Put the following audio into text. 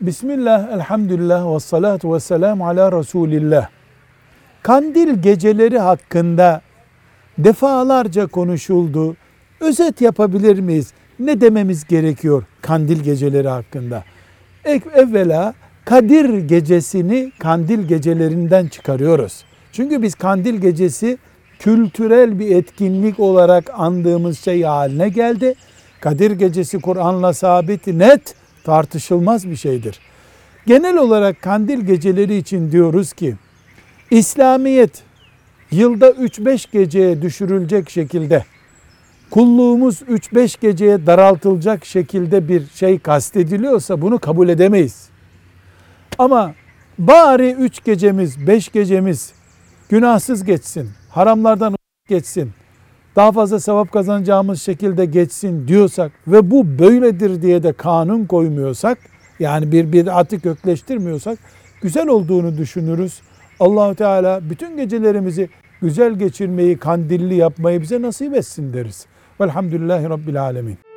Bismillah, elhamdülillah ve salatu ve selamu ala Resulillah. Kandil geceleri hakkında defalarca konuşuldu. Özet yapabilir miyiz? Ne dememiz gerekiyor kandil geceleri hakkında? Evvela Kadir gecesini kandil gecelerinden çıkarıyoruz. Çünkü biz kandil gecesi kültürel bir etkinlik olarak andığımız şey haline geldi. Kadir gecesi Kur'an'la sabit, net, tartışılmaz bir şeydir. Genel olarak kandil geceleri için diyoruz ki İslamiyet yılda 3-5 geceye düşürülecek şekilde kulluğumuz 3-5 geceye daraltılacak şekilde bir şey kastediliyorsa bunu kabul edemeyiz. Ama bari 3 gecemiz, 5 gecemiz günahsız geçsin, haramlardan geçsin, daha fazla sevap kazanacağımız şekilde geçsin diyorsak ve bu böyledir diye de kanun koymuyorsak, yani bir bid'atı kökleştirmiyorsak güzel olduğunu düşünürüz. Allahu Teala bütün gecelerimizi güzel geçirmeyi, kandilli yapmayı bize nasip etsin deriz. Velhamdülillahi Rabbil Alemin.